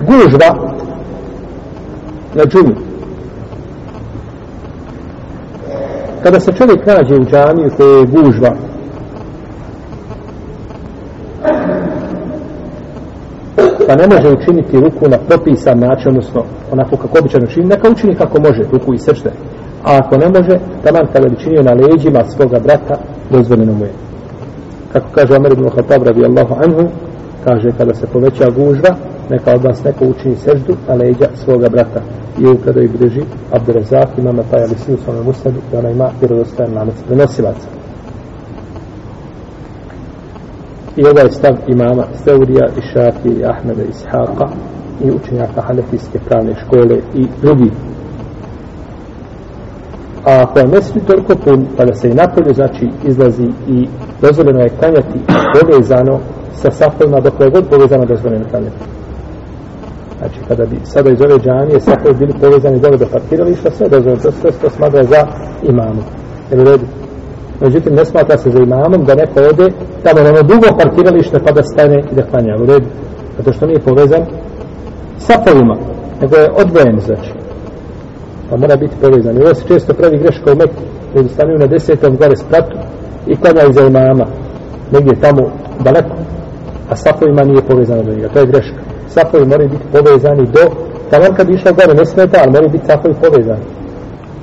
gužva na džumi. Kada se čovjek nađe u džamiju koje je gužva, pa ne može učiniti ruku na propisan način, odnosno onako kako običajno čini, neka učini kako može, ruku i sršte. A ako ne može, taman kada bi činio na leđima svoga brata, dozvoljeno mu je. Kako kaže Omer ibn Khattab radijallahu anhu, kaže kada se poveća gužva, neka od vas neko učini seždu na leđa svoga brata. I u kada ih drži Abdurazak, imama taj ali u svome musnadu, i ona ima vjerodostajan lanac prenosilaca. I ovaj stav imama Seurija i Šafi, i Ahmeda i Ishaqa i učenjaka Hanefijske pravne škole i drugi. A ako je mesri toliko pun, pa da se i napolje, znači izlazi i dozvoljeno je klanjati povezano sa safovima, dok je god povezano dozvoljeno klanjati. Znači, kada bi sada iz ove džanije safovi bili povezani dole do parkirališta, sve dozvoljeno, to sve to smatra za imamom. Jer u redu. Međutim, ne smatra se za imamom da neko ode tamo na ono dugo parkiralište pa da stane i da klanja. U redu. Zato što nije povezan safovima, nego je odvojen, znači. Pa mora biti povezan. I ovo se često pravi greška u Meku. Ljudi stanuju na desetom gore spratu i klanjaju za imama. Negdje tamo daleko. A safovima nije povezano do njega. To je greška. Safovi moraju biti povezani do... Tamo kad bi išao gore ne smeta, ali moraju biti safovi povezani.